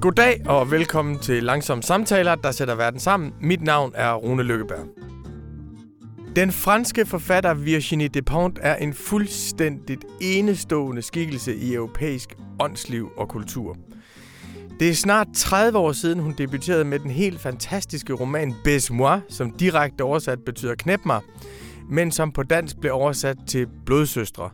Goddag og velkommen til Langsomme Samtaler, der sætter verden sammen. Mit navn er Rune Lykkeberg. Den franske forfatter Virginie Despont er en fuldstændigt enestående skikkelse i europæisk åndsliv og kultur. Det er snart 30 år siden, hun debuterede med den helt fantastiske roman Baisse moi, som direkte oversat betyder knep mig, men som på dansk blev oversat til Blodsøstre.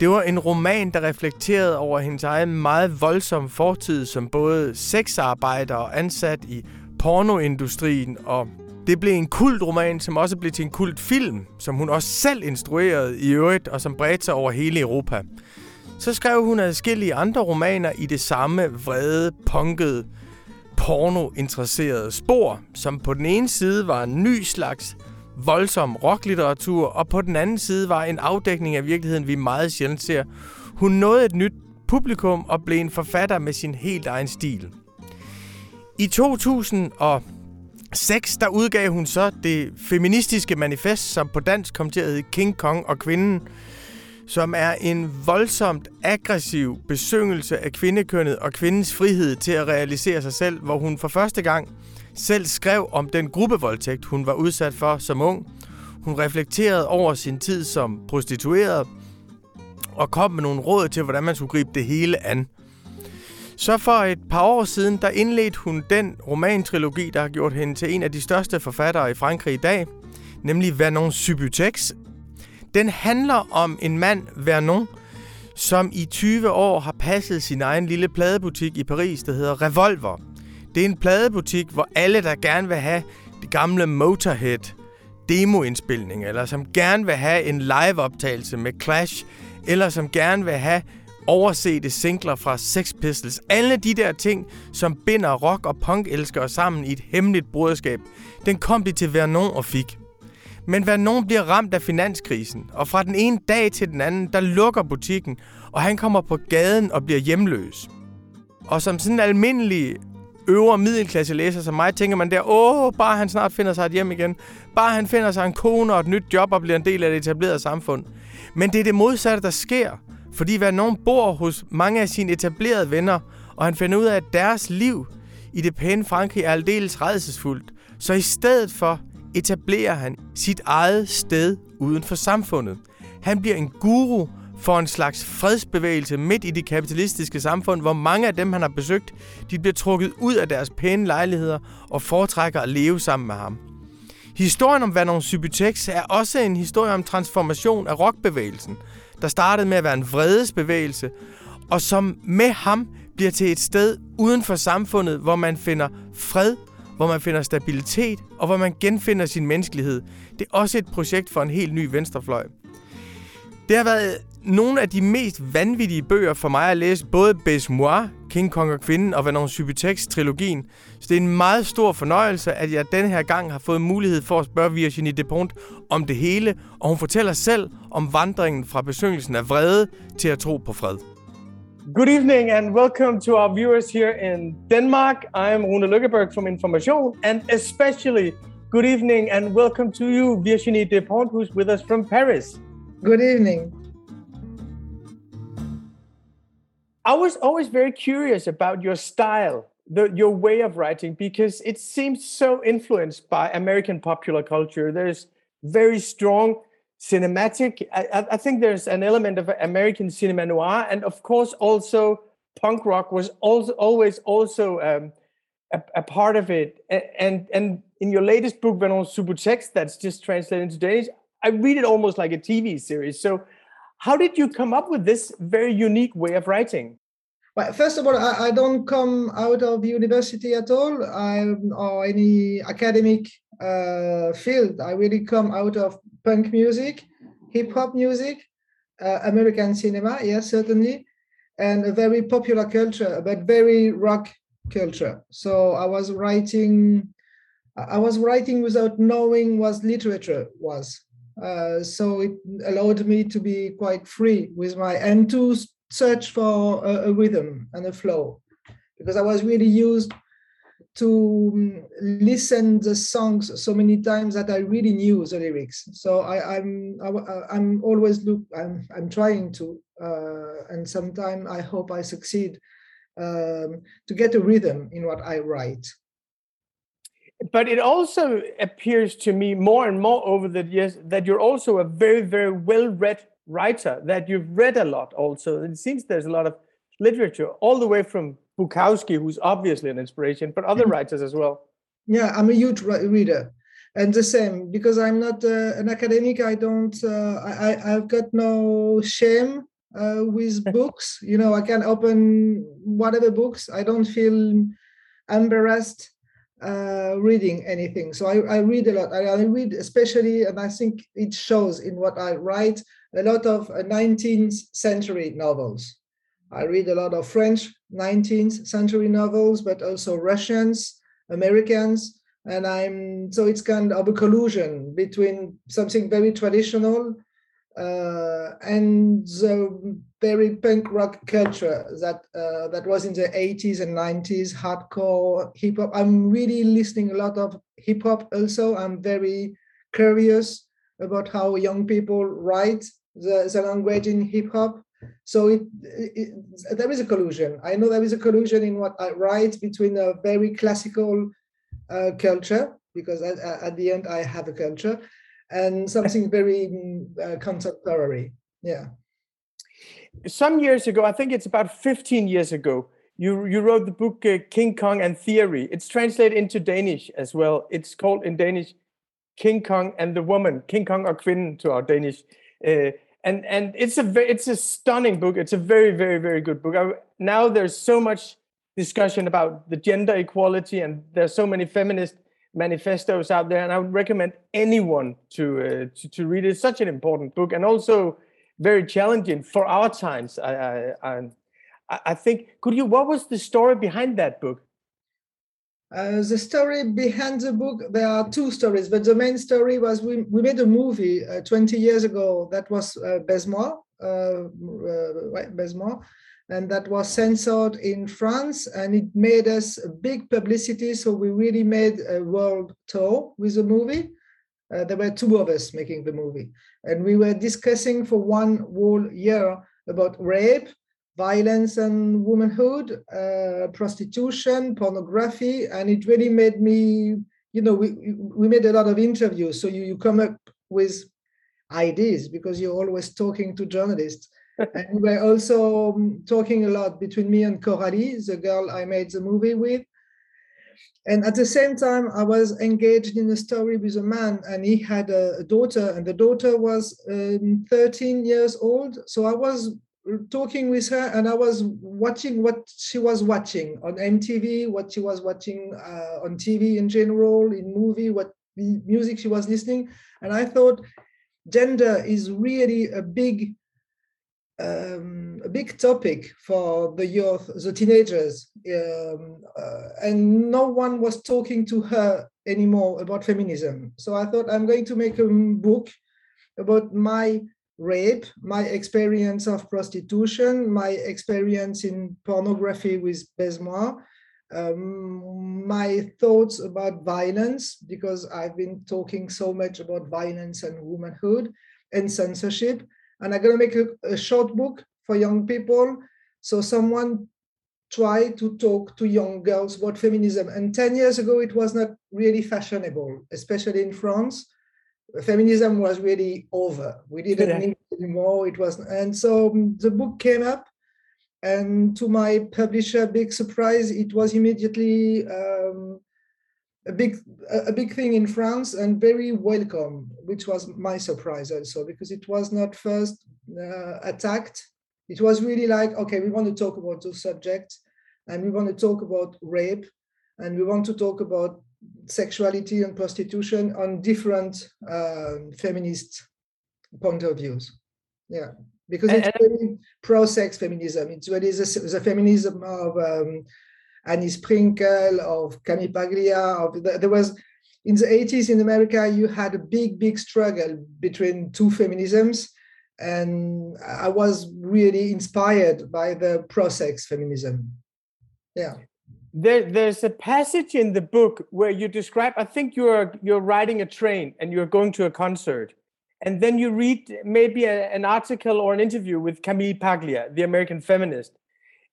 Det var en roman, der reflekterede over hendes egen meget voldsomme fortid som både sexarbejder og ansat i pornoindustrien, og det blev en kultroman, som også blev til en kultfilm, som hun også selv instruerede i øvrigt, og som bredte sig over hele Europa. Så skrev hun adskillige andre romaner i det samme vrede, punkede, porno-interesserede spor, som på den ene side var en ny slags voldsom rocklitteratur, og på den anden side var en afdækning af virkeligheden, vi meget sjældent ser. Hun nåede et nyt publikum og blev en forfatter med sin helt egen stil. I 2006 der udgav hun så det feministiske manifest, som på dansk kom til at hedde King Kong og Kvinden, som er en voldsomt aggressiv besyngelse af kvindekønnet og kvindens frihed til at realisere sig selv, hvor hun for første gang selv skrev om den gruppevoldtægt, hun var udsat for som ung. Hun reflekterede over sin tid som prostitueret og kom med nogle råd til, hvordan man skulle gribe det hele an. Så for et par år siden, der indledte hun den romantrilogi, der har gjort hende til en af de største forfattere i Frankrig i dag, nemlig Vernon Subutex. Den handler om en mand, Vernon, som i 20 år har passet sin egen lille pladebutik i Paris, der hedder Revolver. Det er en pladebutik, hvor alle, der gerne vil have det gamle Motorhead demoindspilning, eller som gerne vil have en liveoptagelse med Clash, eller som gerne vil have oversete singler fra Sex Pistols. Alle de der ting, som binder rock- og punk-elskere sammen i et hemmeligt broderskab, den kom de til Vernon og fik. Men Vernon bliver ramt af finanskrisen, og fra den ene dag til den anden, der lukker butikken, og han kommer på gaden og bliver hjemløs. Og som sådan en almindelig øvre middelklasse læser som mig, tænker man der, åh, bare han snart finder sig et hjem igen. Bare han finder sig en kone og et nyt job og bliver en del af det etablerede samfund. Men det er det modsatte, der sker. Fordi hver nogen bor hos mange af sine etablerede venner, og han finder ud af, at deres liv i det pæne Frankrig er aldeles redselsfuldt. Så i stedet for etablerer han sit eget sted uden for samfundet. Han bliver en guru for en slags fredsbevægelse midt i det kapitalistiske samfund, hvor mange af dem, han har besøgt, de bliver trukket ud af deres pæne lejligheder og foretrækker at leve sammen med ham. Historien om Vernon Subutex er også en historie om transformation af rockbevægelsen, der startede med at være en vredesbevægelse, og som med ham bliver til et sted uden for samfundet, hvor man finder fred, hvor man finder stabilitet, og hvor man genfinder sin menneskelighed. Det er også et projekt for en helt ny venstrefløj. Det har været nogle af de mest vanvittige bøger for mig at læse, både Moi, King Kong og Kvinden og Vernon Subutex-trilogien. Så det er en meget stor fornøjelse, at jeg denne her gang har fået mulighed for at spørge Virginie Despentes om det hele, og hun fortæller selv om vandringen fra besyngelsen af vrede til at tro på fred. Good evening and welcome to our viewers here in Denmark. I am Rune Lykkeberg from Information and especially good evening and welcome to you Virginie Despentes who's with us from Paris. Good evening. I was always very curious about your style, the, your way of writing, because it seems so influenced by American popular culture. There's very strong cinematic. I, I, think there's an element of American cinema noir, and of course, also punk rock was also always also um, a, a, part of it. And and in your latest book, Vernon Subutex, that's just translated into Danish, I read it almost like a TV series. So how did you come up with this very unique way of writing? Well, first of all, I, I don't come out of university at all I'm, or any academic uh, field. I really come out of punk music, hip hop music, uh, American cinema, yes, certainly, and a very popular culture, but very rock culture. So I was writing, I was writing without knowing what literature was. Uh, so it allowed me to be quite free with my and to search for a, a rhythm and a flow because I was really used to um, listen the songs so many times that I really knew the lyrics. So I, am I'm, I'm always look I'm I'm trying to uh, and sometimes I hope I succeed um, to get a rhythm in what I write. But it also appears to me more and more over the years that you're also a very, very well-read writer. That you've read a lot. Also, it seems there's a lot of literature all the way from Bukowski, who's obviously an inspiration, but other mm-hmm. writers as well. Yeah, I'm a huge reader and the same because i'm not uh, an academic i don't uh, I, i've got no shame uh, with books you know i can open whatever books i don't feel embarrassed uh, reading anything so I, I read a lot I, I, read especially and i think it shows in what i write a lot of 19th uh, century novels. I read a lot of french 19th century novels but also russians americans and i'm so it's kind of a collusion between something very traditional uh, and the very punk rock culture that uh, that was in the 80s and 90s hardcore hip hop i'm really listening a lot of hip hop also. I'm very curious about how young people write the, the language in hip hop so it, it, there is a collusion i know there is a collusion in what i write between a very classical uh, culture because at, at, the end I have a culture and something very mm, uh, contemporary. Yeah. Some years ago, I think it's about 15 years ago, you, you wrote the book uh, King Kong and Theory. It's translated into Danish as well. It's called in Danish King Kong and the Woman, King Kong or Kvinden to our Danish. Uh, and and it's a it's a stunning book. It's a very very very good book. I, now there's so much discussion about the gender equality, and there's so many feminist manifestos out there, and I would recommend anyone to uh, to, to, read it. It's such an important book, and also very challenging for our times. I, I, I, I think. Could you? What was the story behind that book? Uh, the story behind the book, there are two stories, but the main story was we, we made a movie uh, 20 years ago that was uh, Baise-moi, uh, uh, and that was censored in France and it made us big publicity. So we really made a world tour with the movie. There were two of us making the movie and we were discussing for one whole year about rape, violence and womanhood, uh, prostitution, pornography, and it really made me, you know, we, we made a lot of interviews. So you, you come up with ideas because you're always talking to journalists and we were also um, talking a lot between me and Coralie, the girl I made the movie with. And at the same time, I was engaged in a story with a man, and he had a, a daughter, and the daughter was um, 13 years old. So I was talking with her, and I was watching what she was watching on MTV, what she was watching uh, on TV in general, in movie, what music she was listening. And I thought gender is really a big um, a big topic for the youth, the teenagers, um, uh, and no one was talking to her anymore about feminism. So I thought I'm going to make a book about my rape, my experience of prostitution, my experience in pornography with Baise-moi, um, my thoughts about violence, because I've been talking so much about violence and womanhood and censorship and I'm going to make a, a short book for young people. So someone try to talk to young girls about feminism. And 10 years ago, it was not really fashionable, especially in France. Feminism was really over. We didn't yeah. need it anymore. It was, and so um, the book came up, and to my publisher, big surprise, it was immediately um, a big a big thing in France and very welcome, which was my surprise also because it was not first uh, attacked. It was really like, okay, we want to talk about those subjects and we want to talk about rape and we want to talk about sexuality and prostitution on different uh, feminist point of views. Yeah, because it's really pro-sex feminism. It's really the, the feminism of um, Annie Sprinkle, of Camille Paglia. Of the, there was in the 80s in America, you had a big, big struggle between two feminisms. And I was really inspired by the pro-sex feminism. Yeah. There, there's a passage in the book where you describe, I think you're you're riding a train and you're going to a concert. And then you read maybe a, an article or an interview with Camille Paglia, the American feminist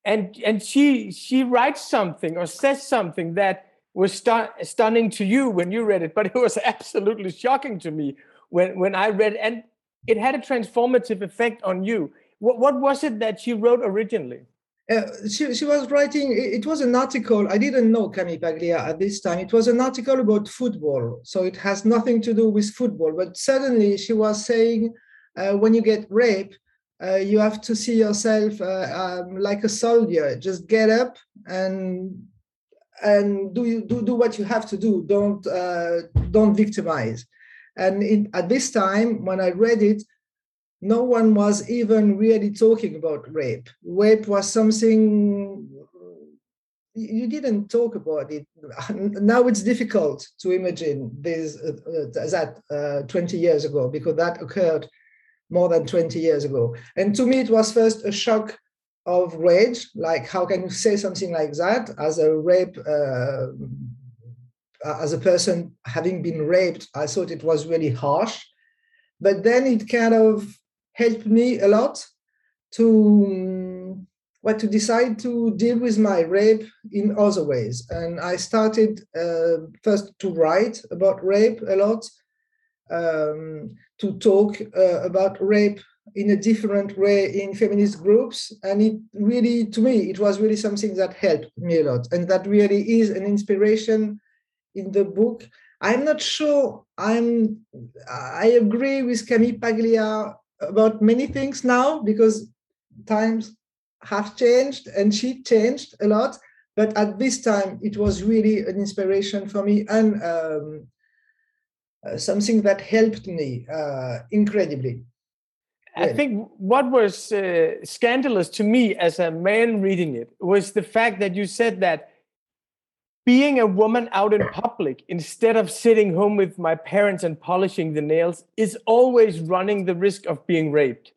and and she she writes something or says something that was stu- stunning to you when you read it, but it was absolutely shocking to me when when I read, and it had a transformative effect on you. What what was it that she wrote originally? Uh, she, she was writing, it was an article, I didn't know Camille Paglia at this time. It was an article about football. So it has nothing to do with football. But suddenly she was saying, uh, when you get raped, uh, you have to see yourself uh, um, like a soldier. Just get up and and do do do what you have to do. Don't uh, don't victimize. And at this time, when I read it, no one was even really talking about rape. Rape was something you didn't talk about it. Now it's difficult to imagine this uh, uh, that uh, 20 years ago because that occurred more than 20 years ago. And to me, it was first a shock of rage, like how can you say something like that as a rape, uh, as a person having been raped? I thought it was really harsh. But then it kind of helped me a lot to what to decide to deal with my rape in other ways. And I started uh, first to write about rape a lot, um, to talk uh, about rape in a different way in feminist groups. And it really, to me, it was really something that helped me a lot. And that really is an inspiration in the book. I'm not sure I'm I agree with Camille Paglia about many things now because times have changed and she changed a lot. But at this time, it was really an inspiration for me and um, uh, something that helped me uh, incredibly. I think what was uh, scandalous to me as a man reading it was the fact that you said that being a woman out in public instead of sitting home with my parents and polishing the nails is always running the risk of being raped.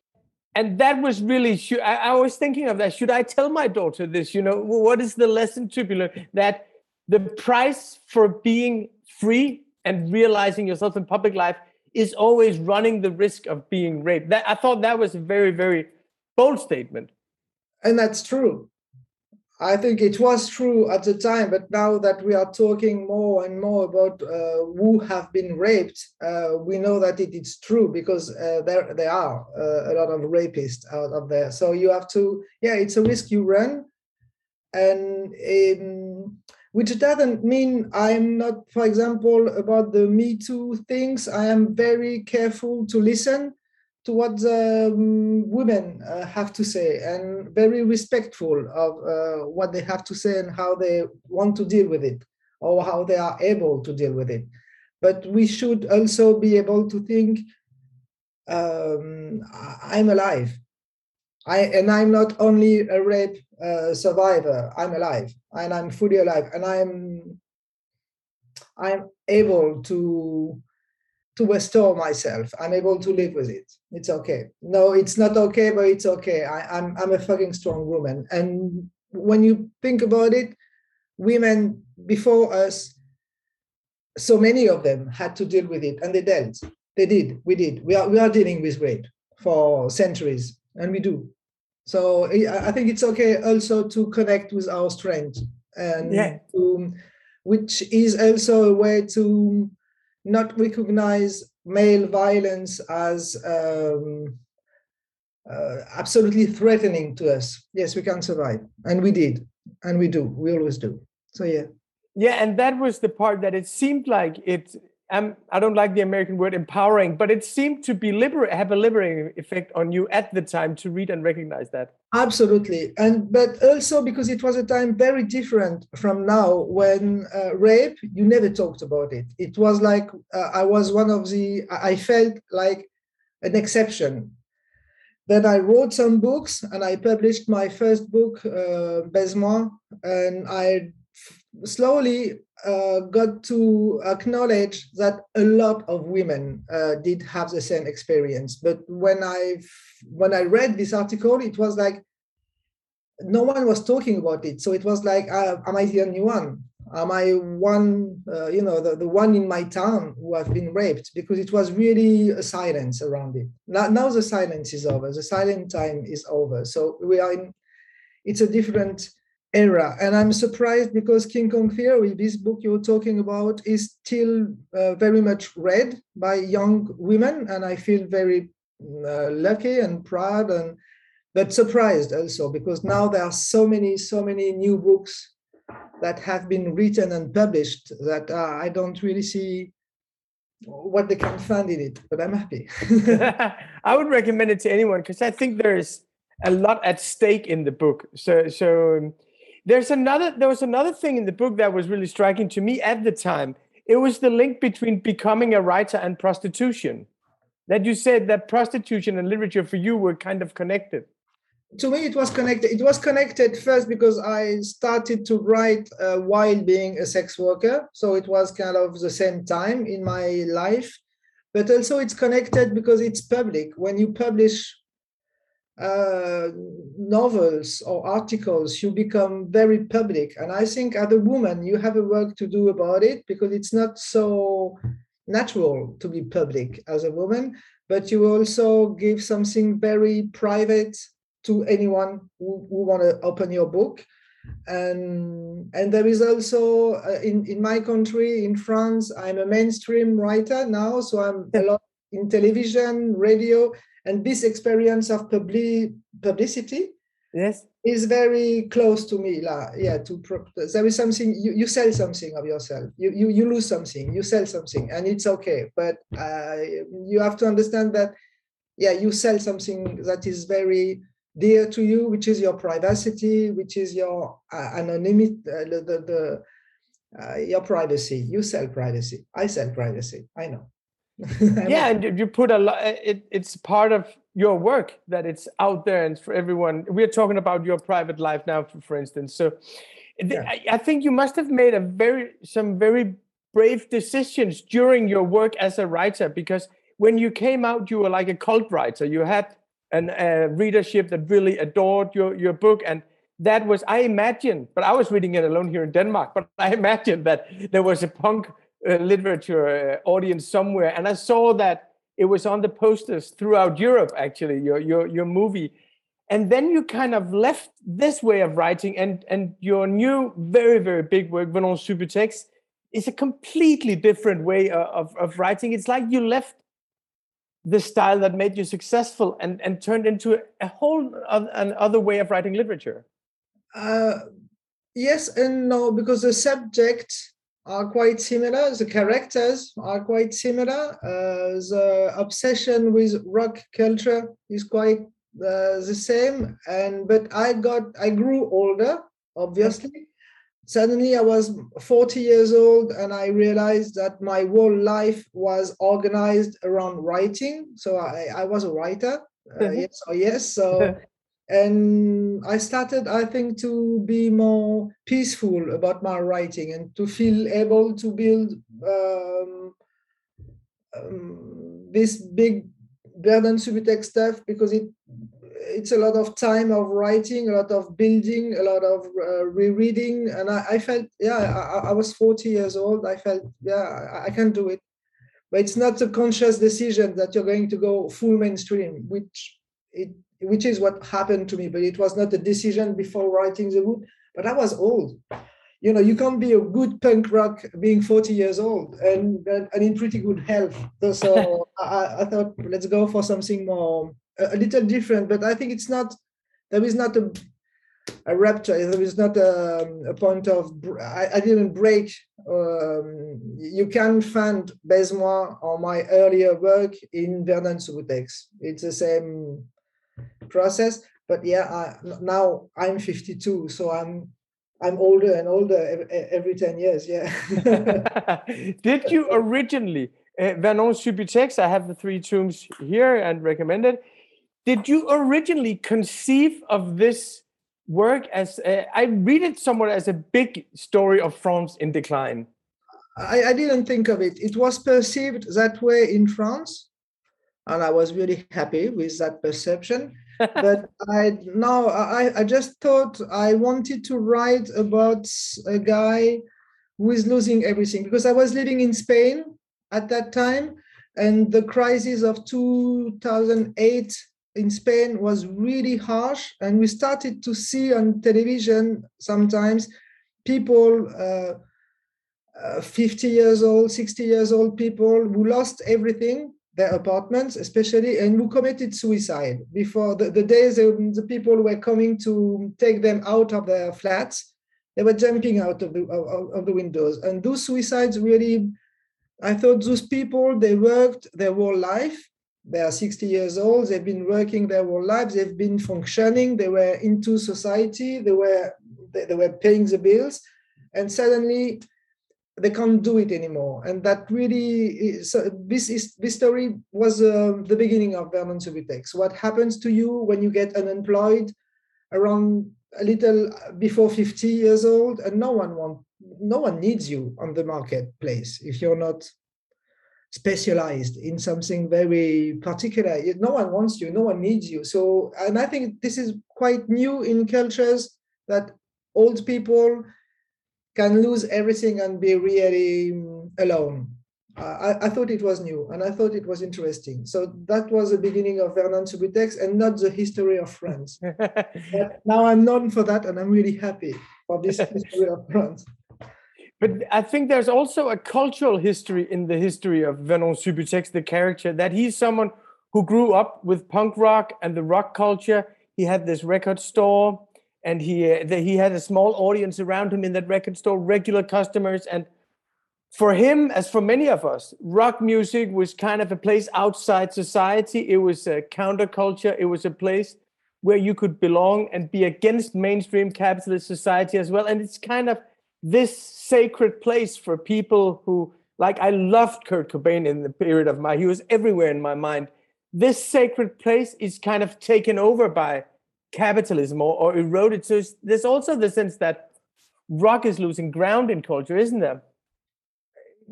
And that was really I, I, was thinking of that. Should i tell my daughter this? You know what is the lesson to be learned? That the price for being free and realizing yourself in public life is always running the risk of being raped. That i thought that was a very very bold statement. And that's true I think it was true at the time, but now that we are talking more and more about uh, who have been raped, uh, we know that it is true because uh, there there are uh, a lot of rapists out of there. So you have to, yeah, it's a risk you run, and um, which doesn't mean I'm not, for example, about the Me Too things. I am very careful to listen to what the women uh, have to say and very respectful of uh, what they have to say and how they want to deal with it or how they are able to deal with it. But we should also be able to think um, I'm alive. I, and I'm not only a rape uh, survivor, I'm alive and I'm fully alive and I'm I'm able to to restore myself. I'm able to live with it. It's okay. No, it's not okay, but it's okay. I, I'm I'm a fucking strong woman. And when you think about it, women before us, so many of them had to deal with it, and they dealt. They did. We did. We are we are dealing with rape for centuries, and we do. So I think it's okay also to connect with our strength, and yeah. to, which is also a way to not recognize male violence as um, uh, absolutely threatening to us. Yes, we can survive, and we did, and we do. We always do. So yeah. Yeah, and that was the part that it seemed like it um, I don't like the American word empowering, but it seemed to be liber- have a liberating effect on you at the time to read and recognize that. Absolutely, and but also because it was a time very different from now, when uh, rape you never talked about it. It was like uh, I was one of the. I felt like an exception. Then I wrote some books, and I published my first book, uh, and I slowly uh, got to acknowledge that a lot of women uh, did have the same experience. But when I when I read this article, it was like no one was talking about it. So it was like, uh, am I the only one? Am I one, uh, you know, the, the one in my town who have been raped? Because it was really a silence around it. Now, now the silence is over. The silent time is over. So we are in it's a different era. And I'm surprised because King Kong Theory, this book you're talking about, is still uh, very much read by young women. And I feel very uh, lucky and proud and but surprised also because now there are so many, so many new books that have been written and published that uh, I don't really see what they can find in it, but I'm happy. I would recommend it to anyone because I think there's a lot at stake in the book. So, so there's another. There was another thing in the book that was really striking to me at the time. It was the link between becoming a writer and prostitution. That you said that prostitution and literature for you were kind of connected to me it was connected it was connected first because i started to write uh, while being a sex worker so it was kind of the same time in my life but also it's connected because it's public when you publish uh, novels or articles you become very public. And i think as a woman you have a work to do about it because it's not so natural to be public as a woman but you also give something very private to anyone who, who want to open your book. And and there is also uh, in in my country in france i'm a mainstream writer now so i'm a lot in television radio and this experience of public publicity yes is very close to me la, yeah to there is something you, you sell something of yourself you, you you lose something you sell something and it's okay but uh, you have to understand that yeah you sell something that is very dear to you, which is your privacy, which is your uh, anonymity, uh, the, the, the uh, your privacy. You sell privacy. I sell privacy. I know. yeah, and you put a lot. Uh, it, it's part of your work that it's out there and for everyone. We're talking about your private life now, for, for instance. So, yeah. I, I think you must have made a very some very brave decisions during your work as a writer because when you came out, you were like a cult writer. You had and a readership that really adored your, your book. And that was, I imagine, but I was reading it alone here in Denmark, but I imagine that there was a punk uh, literature uh, audience somewhere. And I saw that it was on the posters throughout Europe, actually, your, your, your movie. And then you kind of left this way of writing, and, and your new, very, very big work, Vernon Subutex, is a completely different way of, of, of writing. It's like you left the style that made you successful and, and turned into a whole another way of writing literature? Uh, yes and no, because the subjects are quite similar, the characters are quite similar, uh, the obsession with rock culture is quite uh, the same, and but I got I grew older, obviously, suddenly I was 40 years old and I realized that my whole life was organized around writing. So I, I was a writer. Uh, mm-hmm. yes or yes. So, and I started, I think, to be more peaceful about my writing and to feel able to build um, um, this big Vernon Subutex stuff because it it's a lot of time of writing, a lot of building, a lot of uh, rereading, and I, I felt, yeah, I, I, was 40 years old. I felt, yeah, I, I, can do it, but it's not a conscious decision that you're going to go full mainstream, which it, which is what happened to me. But it was not a decision before writing the book. But I was old. You know, you can't be a good punk rock being 40 years old and and, in pretty good health. So I, I thought, let's go for something more a, little different, but I think it's not. There is not a a rupture. There is not a, a point of. I, I didn't break. Um, you can find Baise-moi or my earlier work in Vernon Subutex. It's the same process. But yeah, I, now I'm 52, so I'm I'm older and older every, every 10 years. Yeah. Did you originally, uh, Vernon Subutex, I have the three tombs here and recommended. Did you originally conceive of this work as a, I read it somewhat as a big story of France in decline? I, I didn't think of it. It was perceived that way in France, and I was really happy with that perception. but I now I, I just thought I wanted to write about a guy who is losing everything because I was living in Spain at that time and the crisis of 2008 in Spain was really harsh, and we started to see on television sometimes people. Uh, uh, 50 years old, 60 years old people who lost everything, their apartments especially, and who committed suicide before the, the days the people were coming to take them out of their flats. They were jumping out of the, of, of the windows. And those suicides really, I thought those people, they worked their whole life. They are 60 years old. They've been working their whole lives. They've been functioning. They were into society. They were, they, they were paying the bills. And suddenly they can't do it anymore. And that really uh, this is this story was uh, the beginning of vernon subutex what happens to you when you get unemployed around a little before 50 years old and no one want no one needs you on the marketplace if you're not specialized in something very particular. No one wants you no one needs you. So and i think this is quite new in cultures that old people can lose everything and be really um, alone. I, I, thought it was new and I thought it was interesting. So that was the beginning of Vernon Subutex and not the history of France. but now I'm known for that and I'm really happy for this history of France. But I think there's also a cultural history in the history of Vernon Subutex, the character, that he's someone who grew up with punk rock and the rock culture. He had this record store and he uh, he had a small audience around him in that record store, regular customers, and for him, as for many of us, rock music was kind of a place outside society. It was a counterculture. It was a place where you could belong and be against mainstream capitalist society as well. And it's kind of this sacred place for people who, like, I loved Kurt Cobain in the period of my, he was everywhere in my mind. This sacred place is kind of taken over by capitalism or, or eroded. So there's also the sense that rock is losing ground in culture, isn't there?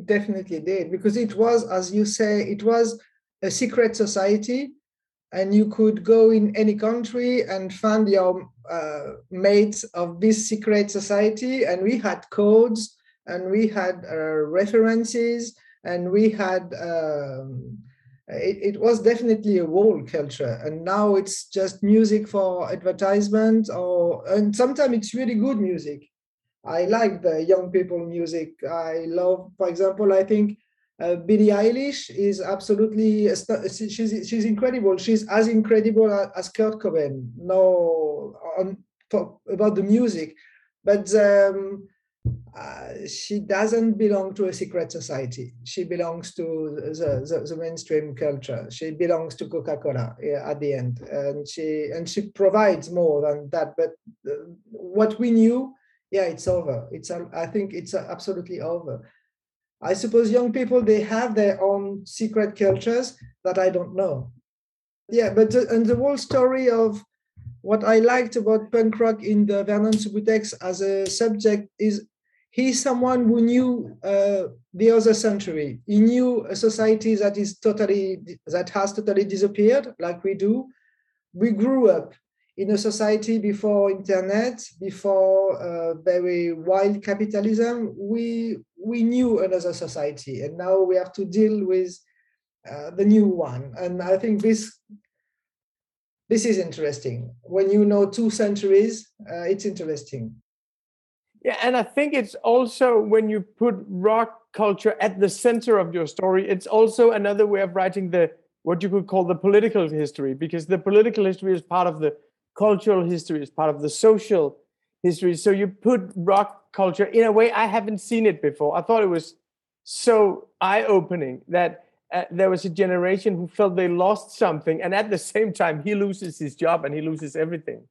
Definitely did, because it was, as you say, it was a secret society, and you could go in any country and find your uh, mates of this secret society. And we had codes, and we had uh, references, and we had um, it, it was definitely a wall culture and now it's just music for advertisement or and sometimes it's really good music i like the young people music i love for example i think uh, Billie Eilish is absolutely she's she's incredible. She's as incredible as Kurt Cobain. No, on about the music, but um, uh, she doesn't belong to a secret society. She belongs to the, the, the mainstream culture. She belongs to Coca-Cola at the end, and she and she provides more than that. But uh, what we knew, yeah, it's over. It's I think it's absolutely over. I suppose young people they have their own secret cultures that I don't know. Yeah, but the, and the whole story of what I liked about punk rock in the Vernon Subutex as a subject is he's someone who knew uh, the other century. He knew a society that is totally that has totally disappeared, like we do. We grew up in a society before internet, before uh, very wild capitalism. We we knew another society, and now we have to deal with uh, the new one. And I think this this is interesting. When you know two centuries, uh, it's interesting. Yeah, and I think it's also when you put rock culture at the center of your story, it's also another way of writing the what you could call the political history, because the political history is part of the cultural history, is part of the social history. So you put rock culture in a way I haven't seen it before. I thought it was so eye-opening that uh, there was a generation who felt they lost something, and at the same time, he loses his job and he loses everything.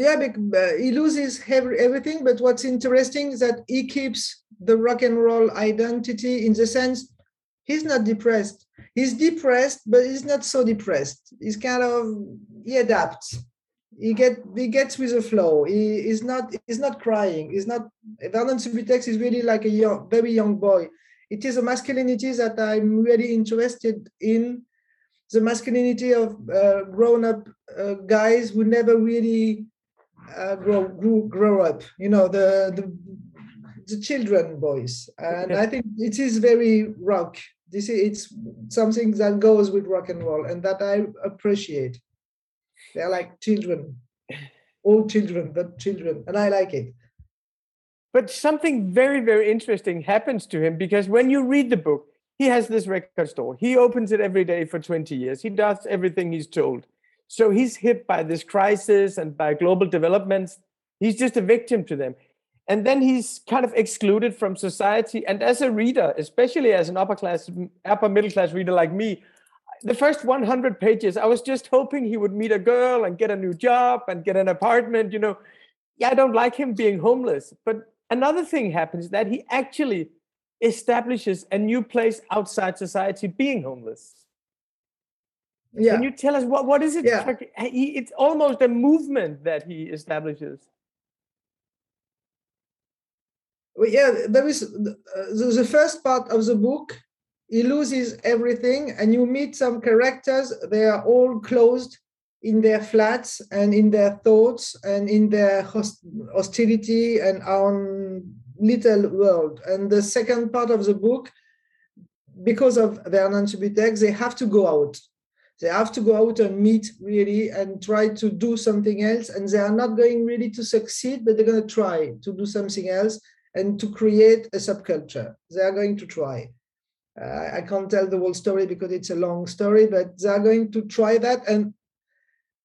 Yeah, uh, he loses everything. But what's interesting is that he keeps the rock and roll identity in the sense he's not depressed. He's depressed, but he's not so depressed. He's kind of he adapts. He get he gets with the flow. He is not he's not crying. He's not Vernon Subutex is really like a young, very young boy. It is a masculinity that I'm really interested in. The masculinity of uh, grown-up uh, guys who never really uh, grow, grow grow up. You know the the the children boys. and I think it is very rock. This is it's something that goes with rock and roll, and that I appreciate. They're like children, old children, but children, and I like it. But something very, very interesting happens to him because when you read the book, he has this record store. He opens it every day for 20 years. He does everything he's told. So he's hit by this crisis and by global developments. He's just a victim to them. And then he's kind of excluded from society. And as a reader, especially as an upper class, upper middle class reader like me, the first 100 pages, I was just hoping he would meet a girl and get a new job and get an apartment. You know, yeah, I don't like him being homeless. But another thing happens that he actually establishes a new place outside society being homeless. Yeah. Can you tell us what, what is it? Yeah. He, it's almost a movement that he establishes. Well, yeah, there is uh, the, the first part of the book. He loses everything, and you meet some characters. They are all closed in their flats and in their thoughts and in their host- hostility and own little world. And the second part of the book, because of Vernon Subutex, they have to go out they have to go out and meet really and try to do something else. And they are not going really to succeed, but they're going to try to do something else and to create a subculture. They are going to try. Uh, I can't tell the whole story because it's a long story, but they are going to try that. And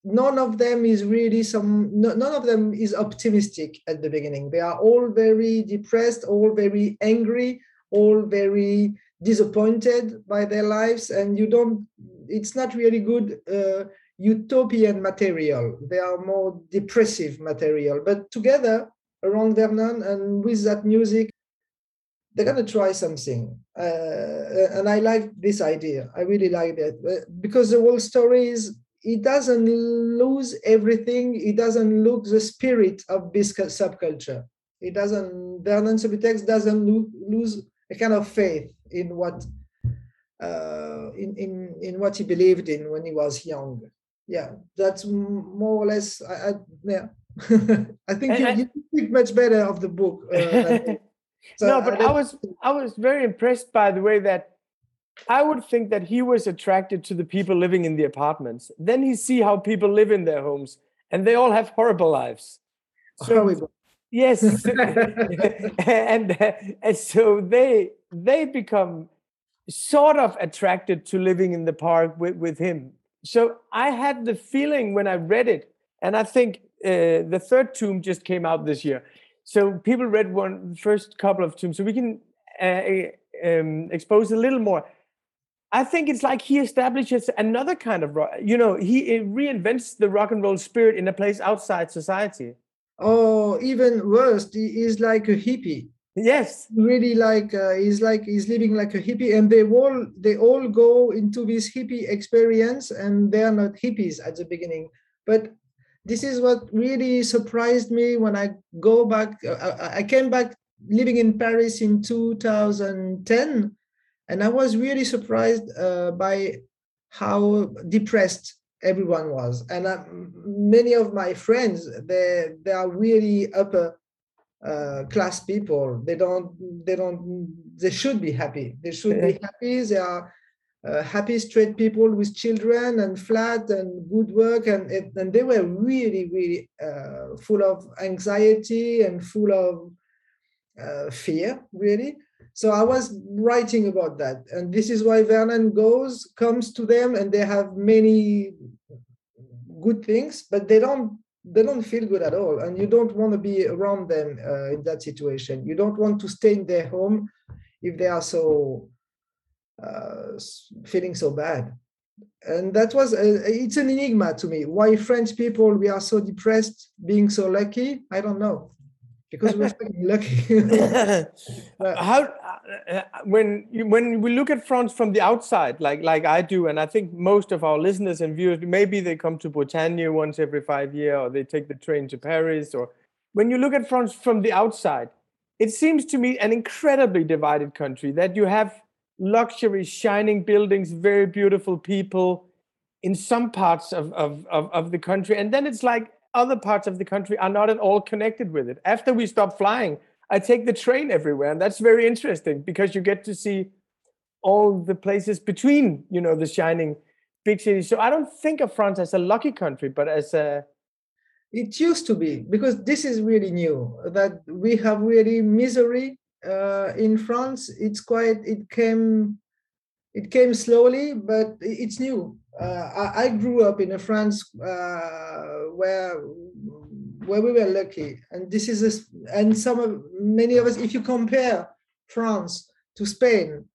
none of them is really some, no, none of them is optimistic at the beginning. They are all very depressed, all very angry, all very disappointed by their lives. And you don't it's not really good uh, utopian material. They are more depressive material. But together around Vernon and with that music, they're gonna try something. Uh, and I like this idea. I really like that uh, because the whole story is it doesn't lose everything. It doesn't lose the spirit of this subculture. It doesn't. Vernon Subutex doesn't lo- lose a kind of faith in what uh, in, in, in what he believed in when he was young. Yeah, that's more or less. I, I yeah, I think you, you speak much better of the book. Uh, so no, but I, I was I was very impressed by the way that I would think that he was attracted to the people living in the apartments. Then he see how people live in their homes, and they all have horrible lives. So horrible. yes, and, and so they they become sort of attracted to living in the park with, with him. So I had the feeling when I read it, and I think uh, the third tomb just came out this year. So people read one first couple of tombs, so we can uh, um, expose a little more. I think it's like he establishes another kind of rock. You know, he reinvents the rock and roll spirit in a place outside society. Oh, even worse, he is like a hippie yes. Really like uh, he's like he's living like a hippie and they all they all go into this hippie experience and they're not hippies at the beginning. But this is what really surprised me when i go back uh, i came back living in paris in 2010 and i was really surprised uh, by how depressed everyone was. And uh, many of my friends they they are really upper uh, class people. They don't. They don't. They should be happy. They should be happy. They are uh, happy straight people with children and flat and good work, and it, and they were really really uh, full of anxiety and full of uh, fear, really. So I was writing about that, and this is why Vernon goes comes to them, and they have many good things, but they don't they don't feel good at all and you don't want to be around them uh, in that situation. You don't want to stay in their home if they are so uh, feeling so bad. And that was a, it's an enigma to me. Why french people we are so depressed being so lucky? I don't know because we're lucky. How uh, uh, when you, when we look at France from the outside, like like I do, and I think most of our listeners and viewers, maybe they come to Bretagne once every five years, or they take the train to Paris, or when you look at France from the outside, it seems to me an incredibly divided country. That you have luxury, shining buildings, very beautiful people in some parts of, of, of, of the country, and then it's like other parts of the country are not at all connected with it. After we stop flying, I take the train everywhere, and that's very interesting because you get to see all the places between, you know, the shining big cities. So I don't think of France as a lucky country, but as a it used to be because this is really new that we have really misery uh, in France. It's quite it came it came slowly, but it's new. Uh, I, I, grew up in a France uh, where where we were lucky, and this is a, and some of many of us. If you compare France to Spain,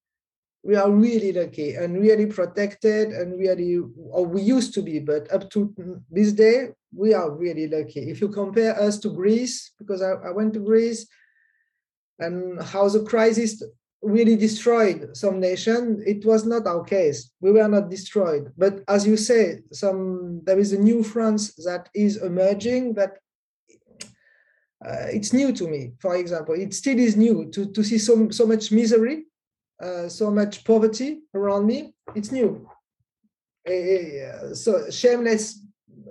we are really lucky and really protected and really or we used to be but up to this day we are really lucky if you compare us to greece because i, I went to greece and how the crisis really destroyed some nation it was not our case we were not destroyed but as you say some there is a new france that is emerging that uh, it's new to me for example it still is new to, to see so, so much misery uh, so much poverty around me. It's new. Uh, so shameless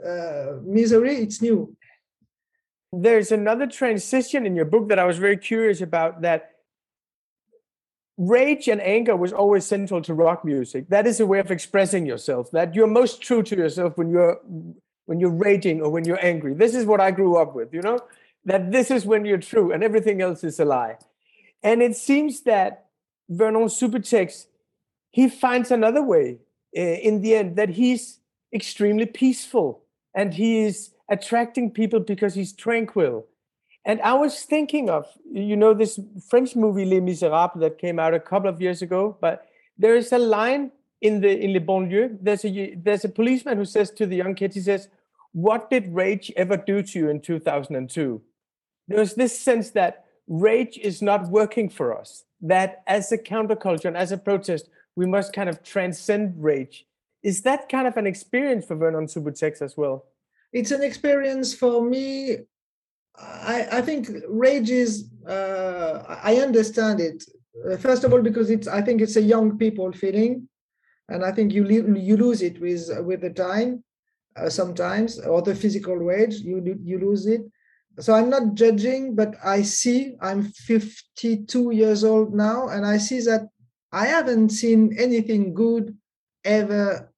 uh, misery. It's new. There's another transition in your book that I was very curious about. That rage and anger was always central to rock music. That is a way of expressing yourself. That you're most true to yourself when you're when you're raging or when you're angry. This is what I grew up with. You know that this is when you're true, and everything else is a lie. And it seems that Vernon Subutex, he finds another way uh, in the end that he's extremely peaceful and he is attracting people because he's tranquil. And I was thinking of, you know, this French movie Les Miserables that came out a couple of years ago, but there is a line in the in the banlieue. There's a there's a policeman who says to the young kids, he says, "What did rage ever do to you in 2002?" There's this sense that rage is not working for us that as a counterculture and as a protest, we must kind of transcend rage. Is that kind of an experience for Vernon Subutex as well? It's an experience for me. I, I think rage is, uh, I understand it. Uh, first of all, because it's, I think it's a young people feeling. And I think you, you lose it with, with the time uh, sometimes, or the physical rage, you, you lose it so i'm not judging but i see i'm 52 years old now and i see that i haven't seen anything good ever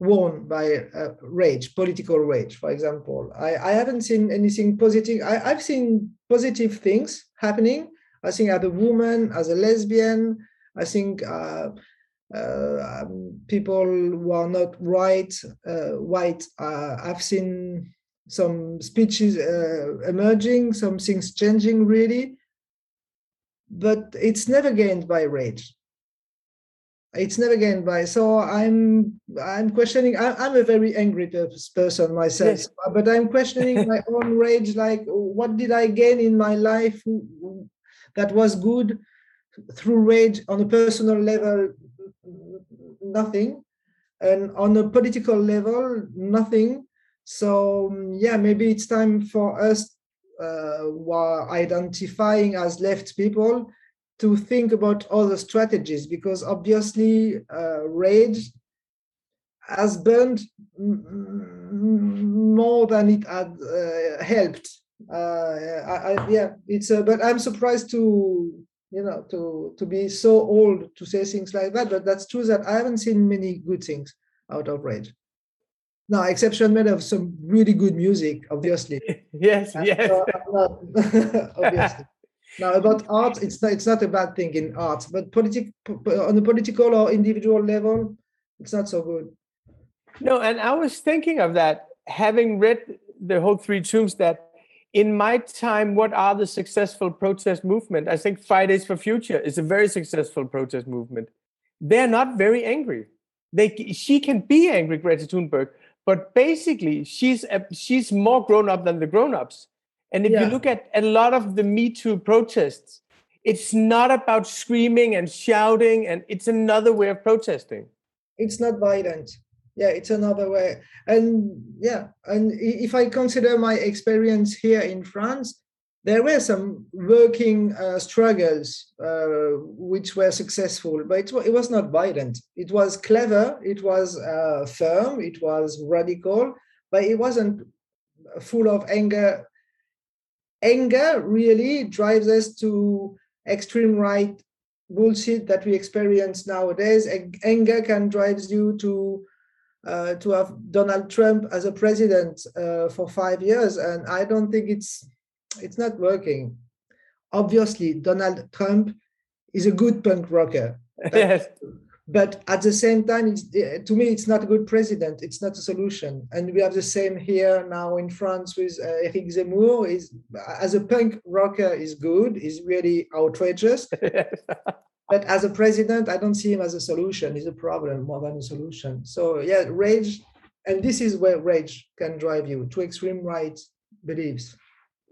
won by uh, rage political rage for example. I, I haven't seen anything positive. I, i've seen positive things happening. I think as a woman as a lesbian i think uh, uh, um, people who are not white uh, white uh, i've seen some speeches uh, emerging, some things changing really, but it's never gained by rage. It's never gained by. So I'm I'm questioning. I, am a very angry person myself, yes. but I'm questioning my own rage. Like, what did I gain in my life that was good through rage on a personal level? Nothing, and on a political level, nothing so um, yeah, maybe it's time for us uh, who are identifying as left people to think about other strategies because obviously uh, rage has burned more than it had uh, helped. Uh, I, I, yeah, it's uh, but I'm surprised to you know to to be so old to say things like that. But that's true that I haven't seen many good things out of rage. Now, exception made of some really good music, obviously. yes, and yes. So obviously. Now about art, it's not it's not a bad thing in art, but politic on the political or individual level, it's not so good. No, and I was thinking of that, having read the whole three tombs that in my time, what are the successful protest movement? I think Fridays for Future is a very successful protest movement. They're not very angry. They she can be angry, Greta Thunberg, but basically she's a, she's more grown up than the grown ups and if yeah. you look at a lot of the me too protests it's not about screaming and shouting and it's another way of protesting it's not violent yeah it's another way and yeah and if i consider my experience here in france there were some working uh, struggles uh, which were successful, but it, it, was not violent. It was clever, it was uh, firm, it was radical, but it wasn't full of anger. Anger really drives us to extreme right bullshit that we experience nowadays. Anger can drive you to uh, to have Donald Trump as a president uh, for five years, and I don't think it's it's not working. Obviously, Donald Trump is a good punk rocker. yes. But at the same time, it's, to me, it's not a good president. It's not a solution. And we have the same here now in France with uh, Eric Zemmour. Is as a punk rocker is good. Is really outrageous. but as a president, I don't see him as a solution. He's a problem more than a solution. So yeah, rage, and this is where rage can drive you to extreme right beliefs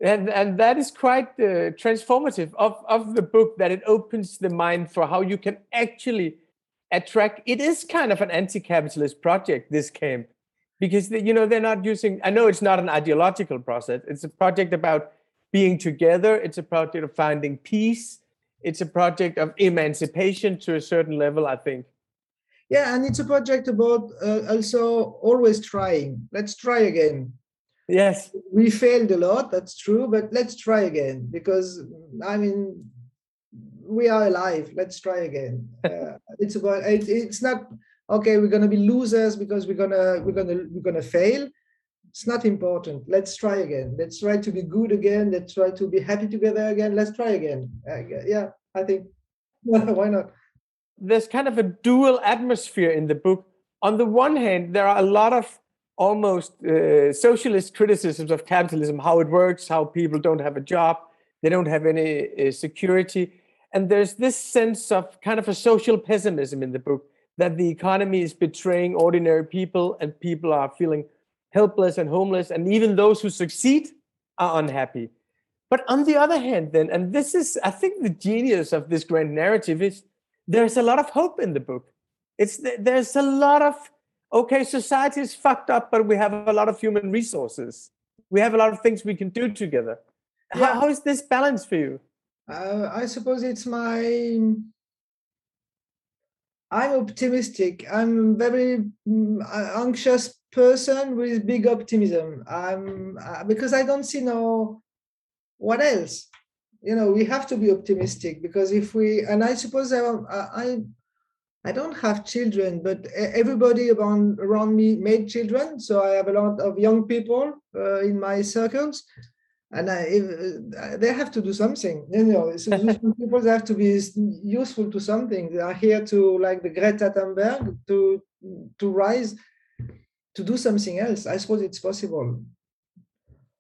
and and that is quite uh, transformative of of the book that it opens the mind for how you can actually attract it is kind of an anti-capitalist project this camp because they, you know they're not using i know it's not an ideological process it's a project about being together it's a project of finding peace it's a project of emancipation to a certain level i think. Yeah and it's a project about uh, also always trying. Let's try again. Yes. We failed a lot, that's true, but let's try again because I mean we are alive. Let's try again. Uh, it's about it, it's not okay, we're gonna be losers because we're gonna we're gonna we're gonna fail. It's not important. Let's try again. Let's try to be good again. Let's try to be happy together again. Let's try again. Uh, yeah, I think why not? There's kind of a dual atmosphere in the book. On the one hand, there are a lot of almost uh, socialist criticisms of capitalism, how it works, how people don't have a job, they don't have any uh, security. And there's this sense of kind of a social pessimism in the book that the economy is betraying ordinary people and people are feeling helpless and homeless. And even those who succeed are unhappy. But on the other hand, then, and this is, I think, the genius of this grand narrative is there's a lot of hope in the book. It's there's a lot of okay, society is fucked up, but we have a lot of human resources. We have a lot of things we can do together. Yeah. How, how is this balance for you? Uh, I suppose it's my. I'm optimistic. I'm very mm, anxious person with big optimism. I'm uh, because I don't see no what else. You know, we have to be optimistic because if we and I suppose I, I I don't have children, but everybody around around me made children. So I have a lot of young people uh, in my circles, and I, uh, they have to do something. You know, so people have to be useful to something. They are here to, like the Greta Thunberg, to to rise, to do something else. I suppose it's possible.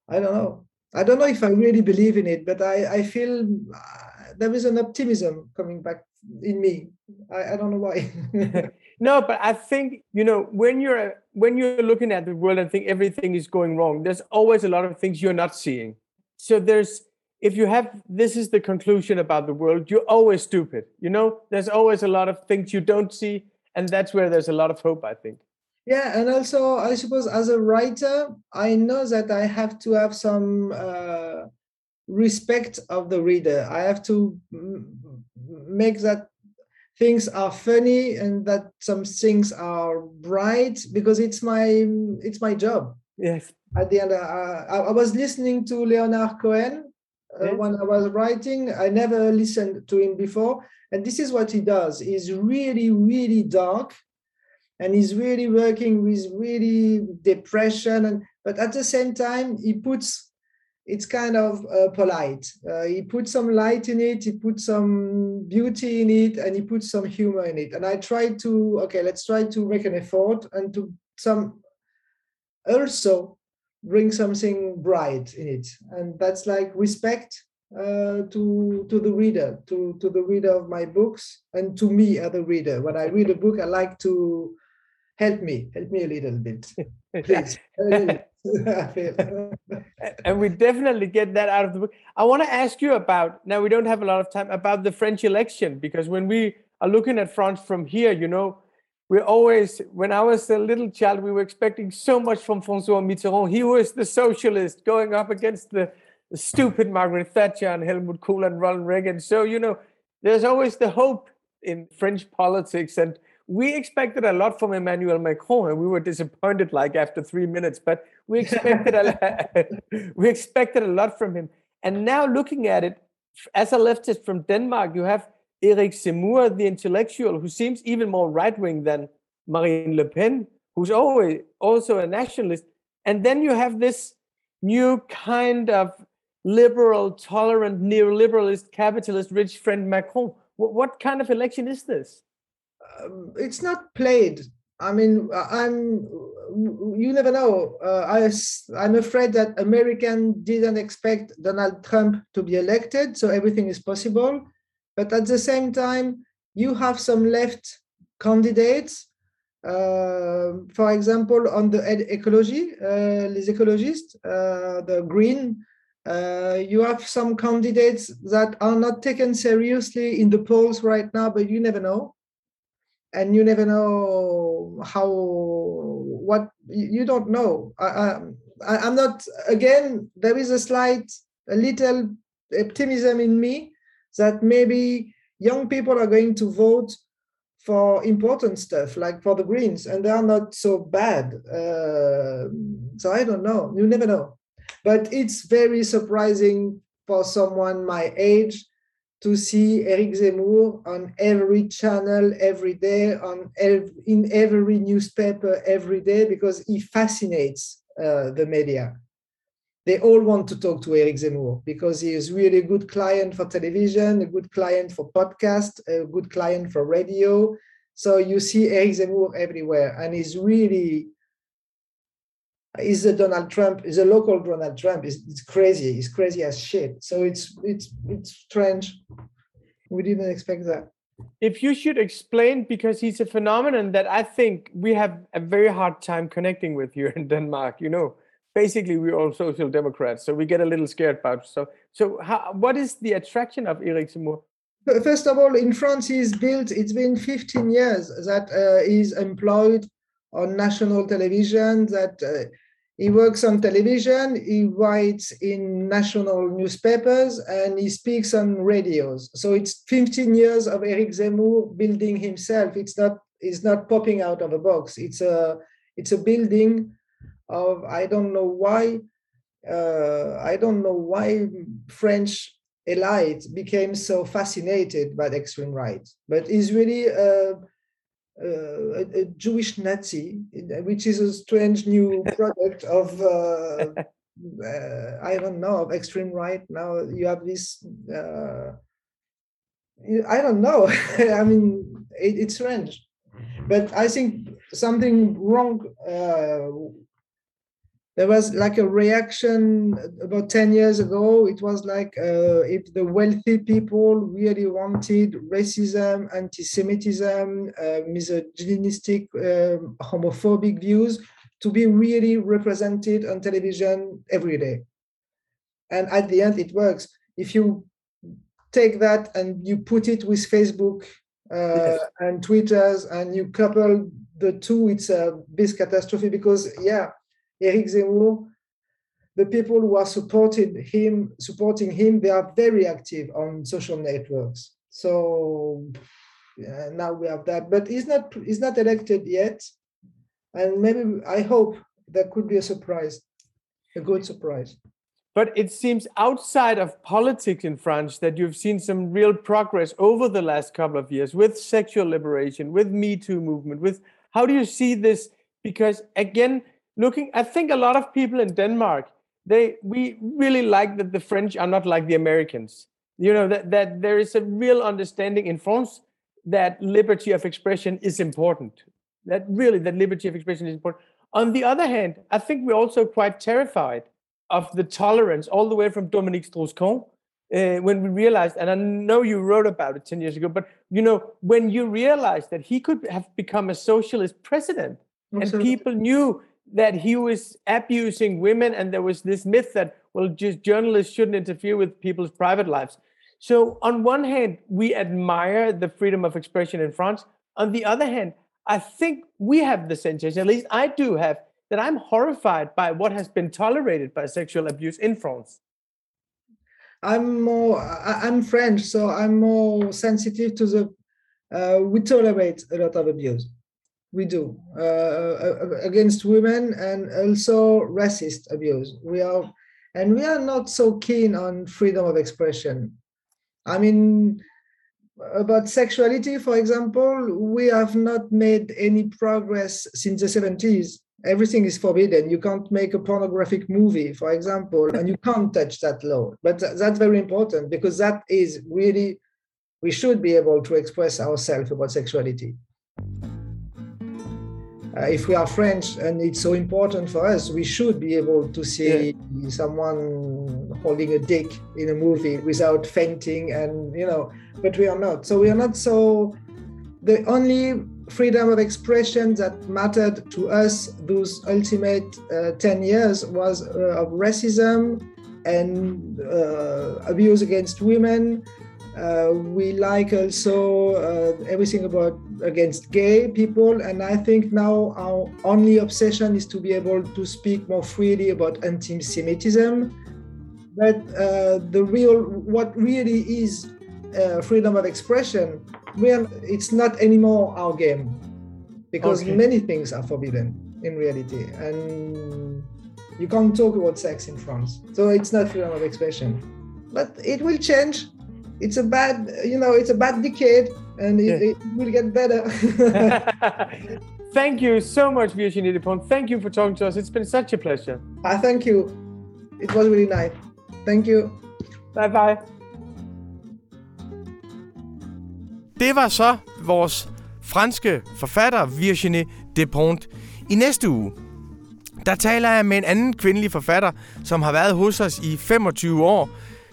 I don't know. I don't know if I really believe in it, but I I feel uh, there is an optimism coming back in me. I, I don't know why. no, but I think you know when you're when you're looking at the world and think everything is going wrong, there's always a lot of things you're not seeing. So there's if you have this is the conclusion about the world, you're always stupid. You know, there's always a lot of things you don't see, and that's where there's a lot of hope, I think. Yeah, and also I suppose as a writer, I know that I have to have some uh, respect of the reader. I have to make that things are funny and that some things are bright because it's my it's my job. Yes. At the end uh, I, I, was listening to leonard cohen uh, yes. when i was writing. I never listened to him before. And this is what he does. He's really really dark and he's really working with really depression. And but at the same time he puts it's kind of uh, polite. Uh, he put some light in it, he put some beauty in it, and he put some humor in it. And I tried to, okay, let's try to make an effort and to some also bring something bright in it. And that's like respect uh, to to the reader, to to the reader of my books, and to me as a reader. When I read a book, I like to help me, help me a little bit, please. and we definitely get that out of the book. I want to ask you about now we don't have a lot of time about the French election because when we are looking at France from here, you know, we're always when I was a little child, we were expecting so much from François Mitterrand. He was the socialist going up against the, the stupid Margaret Thatcher and Helmut Kohl and Ronald Reagan. So you know, there's always the hope in French politics and we expected a lot from Emmanuel Macron, and we were disappointed like after three minutes. But we expected a we expected a lot from him. And now looking at it, as a leftist from Denmark, you have Eric Zemmour, the intellectual, who seems even more right wing than Marine Le Pen, who's always also a nationalist. And then you have this new kind of liberal, tolerant, neoliberalist, capitalist, rich friend Macron. What, what kind of election is this? Um, it's not played. I mean, I'm. You never know. Uh, I, I'm afraid that American didn't expect Donald Trump to be elected, so everything is possible. But at the same time, you have some left candidates. Uh, for example, on the ecology, uh, les écologistes, uh, the green, uh, you have some candidates that are not taken seriously in the polls right now, but you never know. And you never know how, what, you don't know. I, I, I'm not, again, there is a slight, a little optimism in me that maybe young people are going to vote for important stuff like for the greens and they are not so bad. Uh, so i don't know. You never know. But it's very surprising for someone my age to see Eric Zemmour on every channel every day, on ev- in every newspaper every day, because he fascinates uh, the media. They all want to talk to Eric Zemmour because he is really a good client for television, a good client for podcast, a good client for radio. So you see Eric Zemmour everywhere, and he's really is a Donald Trump, is a local Donald Trump. It's, it's crazy. He's crazy as shit. So it's it's it's strange. We didn't expect that. If you should explain, because he's a phenomenon that I think we have a very hard time connecting with here in Denmark. You know, basically we're all social democrats, so we get a little scared about. So, so how, what is the attraction of Eric Zemmour? First of all, in France, he's built. It's been 15 years that uh, he's employed on national television. That uh, he works on television, he writes in national newspapers, and he speaks on radios. So it's 15 years of Eric Zemmour building himself. It's not it's not popping out of a box. It's a it's a building of I don't know why uh, I don't know why French elite became so fascinated by the extreme right, but it's really uh, a, a, Jewish Nazi, which is a strange new product of uh, uh, I don't know of extreme right. Now you have this. Uh, I don't know. I mean, it, it's strange, but I think something wrong uh, there was like a reaction about 10 years ago. It was like uh, if the wealthy people really wanted racism anti-semitism uh, misogynistic um, homophobic views to be really represented on television every day. And at the end it works. If you take that and you put it with facebook uh, yes. and twitters and you couple the two it's a big catastrophe because yeah Eric Zemmour, the people who are supported him, supporting him, they are very active on social networks. So yeah, now we have that, but he's not he's not elected yet, and maybe I hope there could be a surprise, a good surprise. But it seems outside of politics in France that you've seen some real progress over the last couple of years with sexual liberation, with Me Too movement. With how do you see this? Because again, looking i think a lot of people in denmark they we really like that the french are not like the americans. You know that, that there is a real understanding in france that liberty of expression is important. That really that liberty of expression is important. On the other hand i think we're also quite terrified of the tolerance all the way from dominique strauss-kahn uh, when we realized and i know you wrote about it 10 years ago but you know when you realized that he could have become a socialist president and people knew that he was abusing women and there was this myth that well just journalists shouldn't interfere with people's private lives. So on one hand we admire the freedom of expression in france. On the other hand i think we have the sensation at least i do have that i'm horrified by what has been tolerated by sexual abuse in france. I'm more i'm french so i'm more sensitive to the uh, we tolerate a lot of abuse we do uh, uh, against women and also racist abuse. We are, and we are not so keen on freedom of expression. I mean, about sexuality, for example, we have not made any progress since the 70s. Everything is forbidden. You can't make a pornographic movie, for example, and you can't touch that law. But that's very important because that is really, we should be able to express ourselves about sexuality. Uh, if we are French and it's so important for us, we should be able to see yeah. someone holding a dick in a movie without fainting, and you know, but we are not. So we are not so. The only freedom of expression that mattered to us those ultimate uh, 10 years was uh, of racism and uh, abuse against women uh, we like also uh, everything about against gay people, and I think now our only obsession is to be able to speak more freely about anti-Semitism. But uh, the real, what really is uh, freedom of expression, well, it's not anymore our game, because okay. many things are forbidden in reality, and you can't talk about sex in France, so it's not freedom of expression. But it will change it's a bad you know it's a bad decade and it, yeah. it will get better. Thank you so much Virginie Despentes thank you for talking to us. It's been such a pleasure. Ah, thank you. It was really nice. Thank you. Bye bye. Det var så vores franske forfatter Virginie Despentes. I næste uge, der taler jeg med en anden kvindelig forfatter, som har været hos os i 25 år,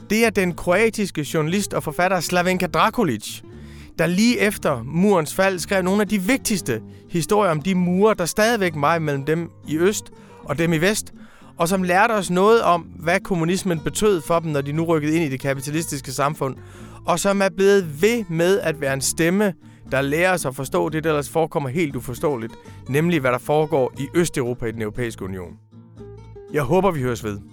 det er den kroatiske journalist og forfatter Slavenka Drakulic, der lige efter murens fald skrev nogle af de vigtigste historier om de mure, der stadigvæk var mellem dem i øst og dem i vest, og som lærte os noget om, hvad kommunismen betød for dem, når de nu rykkede ind i det kapitalistiske samfund, og som er blevet ved med at være en stemme, der lærer os at forstå det, der ellers forekommer helt uforståeligt, nemlig hvad der foregår i Østeuropa i den europæiske union. Jeg håber, vi høres ved.